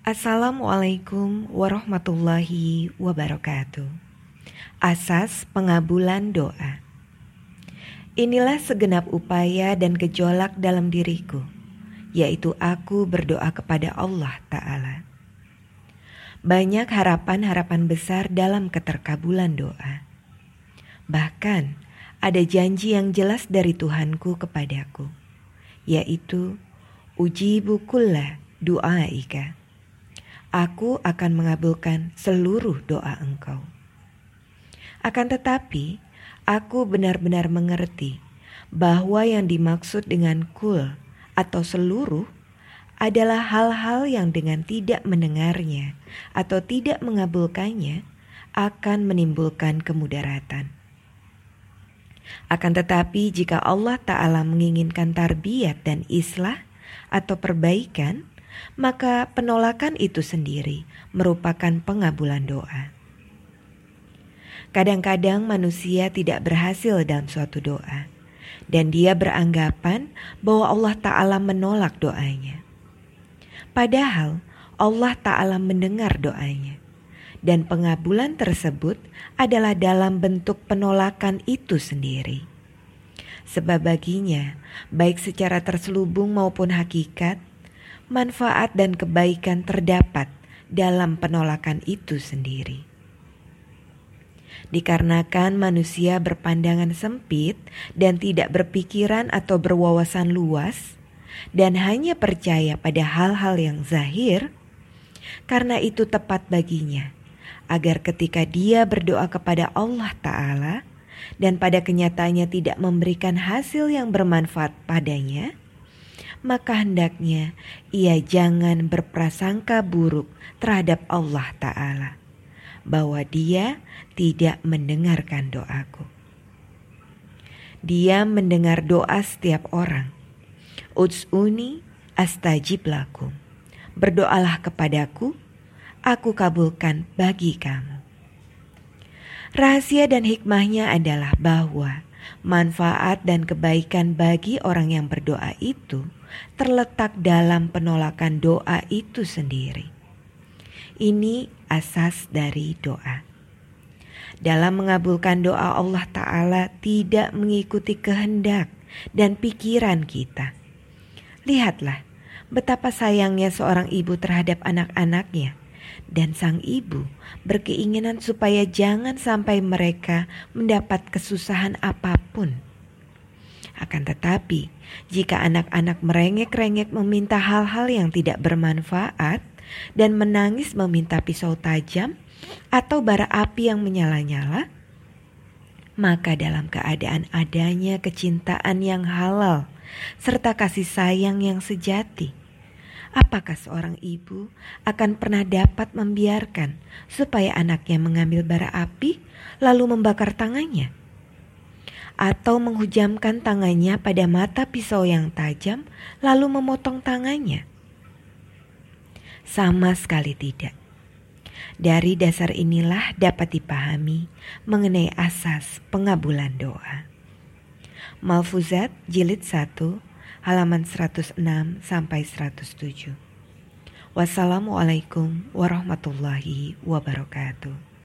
Assalamualaikum warahmatullahi wabarakatuh. Asas pengabulan doa. Inilah segenap upaya dan gejolak dalam diriku, yaitu aku berdoa kepada Allah Ta'ala. Banyak harapan-harapan besar dalam keterkabulan doa. Bahkan ada janji yang jelas dari Tuhanku kepadaku, yaitu uji bukulah doa ika. Aku akan mengabulkan seluruh doa engkau. Akan tetapi, aku benar-benar mengerti bahwa yang dimaksud dengan kul atau seluruh adalah hal-hal yang dengan tidak mendengarnya atau tidak mengabulkannya akan menimbulkan kemudaratan. Akan tetapi jika Allah Ta'ala menginginkan tarbiyat dan islah atau perbaikan, maka penolakan itu sendiri merupakan pengabulan doa. Kadang-kadang manusia tidak berhasil dalam suatu doa, dan dia beranggapan bahwa Allah Ta'ala menolak doanya. Padahal Allah Ta'ala mendengar doanya, dan pengabulan tersebut adalah dalam bentuk penolakan itu sendiri. Sebab baginya, baik secara terselubung maupun hakikat, manfaat dan kebaikan terdapat dalam penolakan itu sendiri. Dikarenakan manusia berpandangan sempit dan tidak berpikiran atau berwawasan luas, dan hanya percaya pada hal-hal yang zahir, karena itu tepat baginya agar ketika dia berdoa kepada Allah Ta'ala dan pada kenyataannya tidak memberikan hasil yang bermanfaat padanya, maka hendaknya ia jangan berprasangka buruk terhadap Allah Ta'ala bahwa dia tidak mendengarkan doaku. Dia mendengar doa setiap orang. Utsuni astajib lakum. Berdoalah kepadaku, aku kabulkan bagi kamu. Rahasia dan hikmahnya adalah bahwa manfaat dan kebaikan bagi orang yang berdoa itu terletak dalam penolakan doa itu sendiri. Ini asas dari doa. Dalam mengabulkan doa Allah Ta'ala tidak mengikuti kehendak dan pikiran kita. Lihatlah betapa sayangnya seorang ibu terhadap anak-anaknya dan sang ibu berkeinginan supaya jangan sampai mereka mendapat kesusahan apa pun. Akan tetapi, jika anak-anak merengek-rengek meminta hal-hal yang tidak bermanfaat, dan menangis meminta pisau tajam atau bara api yang menyala-nyala, maka dalam keadaan adanya kecintaan yang halal serta kasih sayang yang sejati, apakah seorang ibu akan pernah dapat membiarkan supaya anaknya mengambil bara api lalu membakar tangannya? Atau menghujamkan tangannya pada mata pisau yang tajam lalu memotong tangannya? Sama sekali tidak. Dari dasar inilah dapat dipahami mengenai asas pengabulan doa. Malfuzat jilid 1 halaman 106 sampai 107. Wassalamualaikum warahmatullahi wabarakatuh.